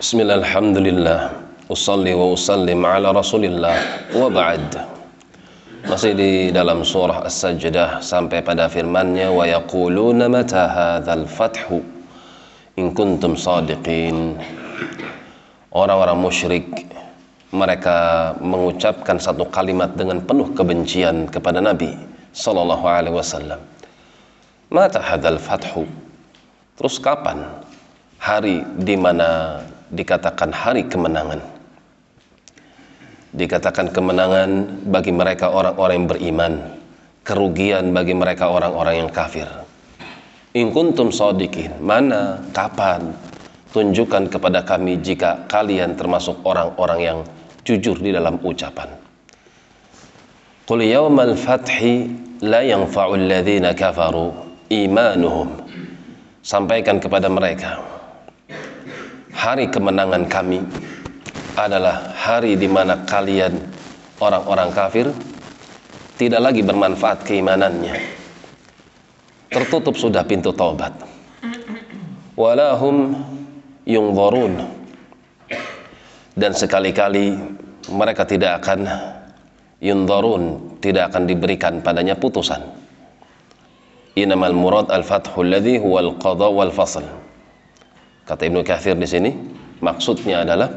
Bismillah, alhamdulillah Usalli wa usallim ala rasulillah. Wa ba'd. Masih di dalam surah As-Sajdah Sampai pada firmannya Wa yakuluna mata hadhal fathu? In kuntum sadiqin. Orang-orang musyrik Mereka mengucapkan satu kalimat dengan penuh kebencian kepada Nabi Sallallahu alaihi wasallam. Mata hadhal fathu? Terus kapan? Hari di mana dikatakan hari kemenangan? Dikatakan kemenangan bagi mereka orang-orang yang beriman, kerugian bagi mereka orang-orang yang kafir. In kuntum sadiqin, mana, kapan? Tunjukkan kepada kami jika kalian termasuk orang-orang yang jujur di dalam ucapan. Qul yawmal fathi la yanfa'u alladhina kafaru imanuhum sampaikan kepada mereka hari kemenangan kami adalah hari di mana kalian orang-orang kafir tidak lagi bermanfaat keimanannya. Tertutup sudah pintu taubat. Walahum yungdharun dan sekali-kali mereka tidak akan yundharun tidak akan diberikan padanya putusan. Inamal murad al-fathu alladhi huwa al-qadha wal fasl kata Ibnu Katsir di sini maksudnya adalah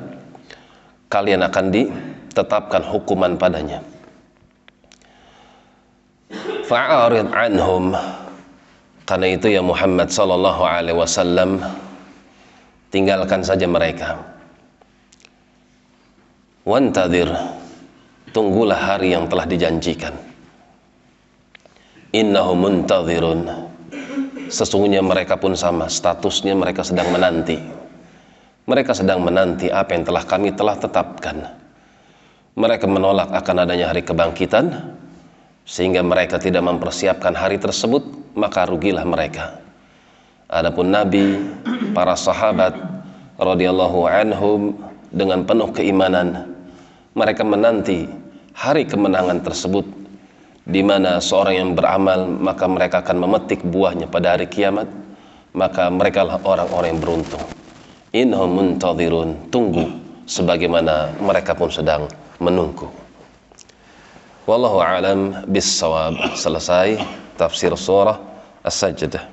kalian akan ditetapkan hukuman padanya. Fa'arid anhum. Karena itu ya Muhammad sallallahu alaihi wasallam tinggalkan saja mereka. Wantadir tunggulah hari yang telah dijanjikan. Innahum muntadhirun sesungguhnya mereka pun sama statusnya mereka sedang menanti. Mereka sedang menanti apa yang telah kami telah tetapkan. Mereka menolak akan adanya hari kebangkitan sehingga mereka tidak mempersiapkan hari tersebut maka rugilah mereka. Adapun nabi para sahabat radhiyallahu anhum dengan penuh keimanan mereka menanti hari kemenangan tersebut di mana seorang yang beramal maka mereka akan memetik buahnya pada hari kiamat maka mereka lah orang-orang yang beruntung. Innahum muntadhirun. Tunggu sebagaimana mereka pun sedang menunggu. Wallahu alam bis selesai tafsir surah as-sajdah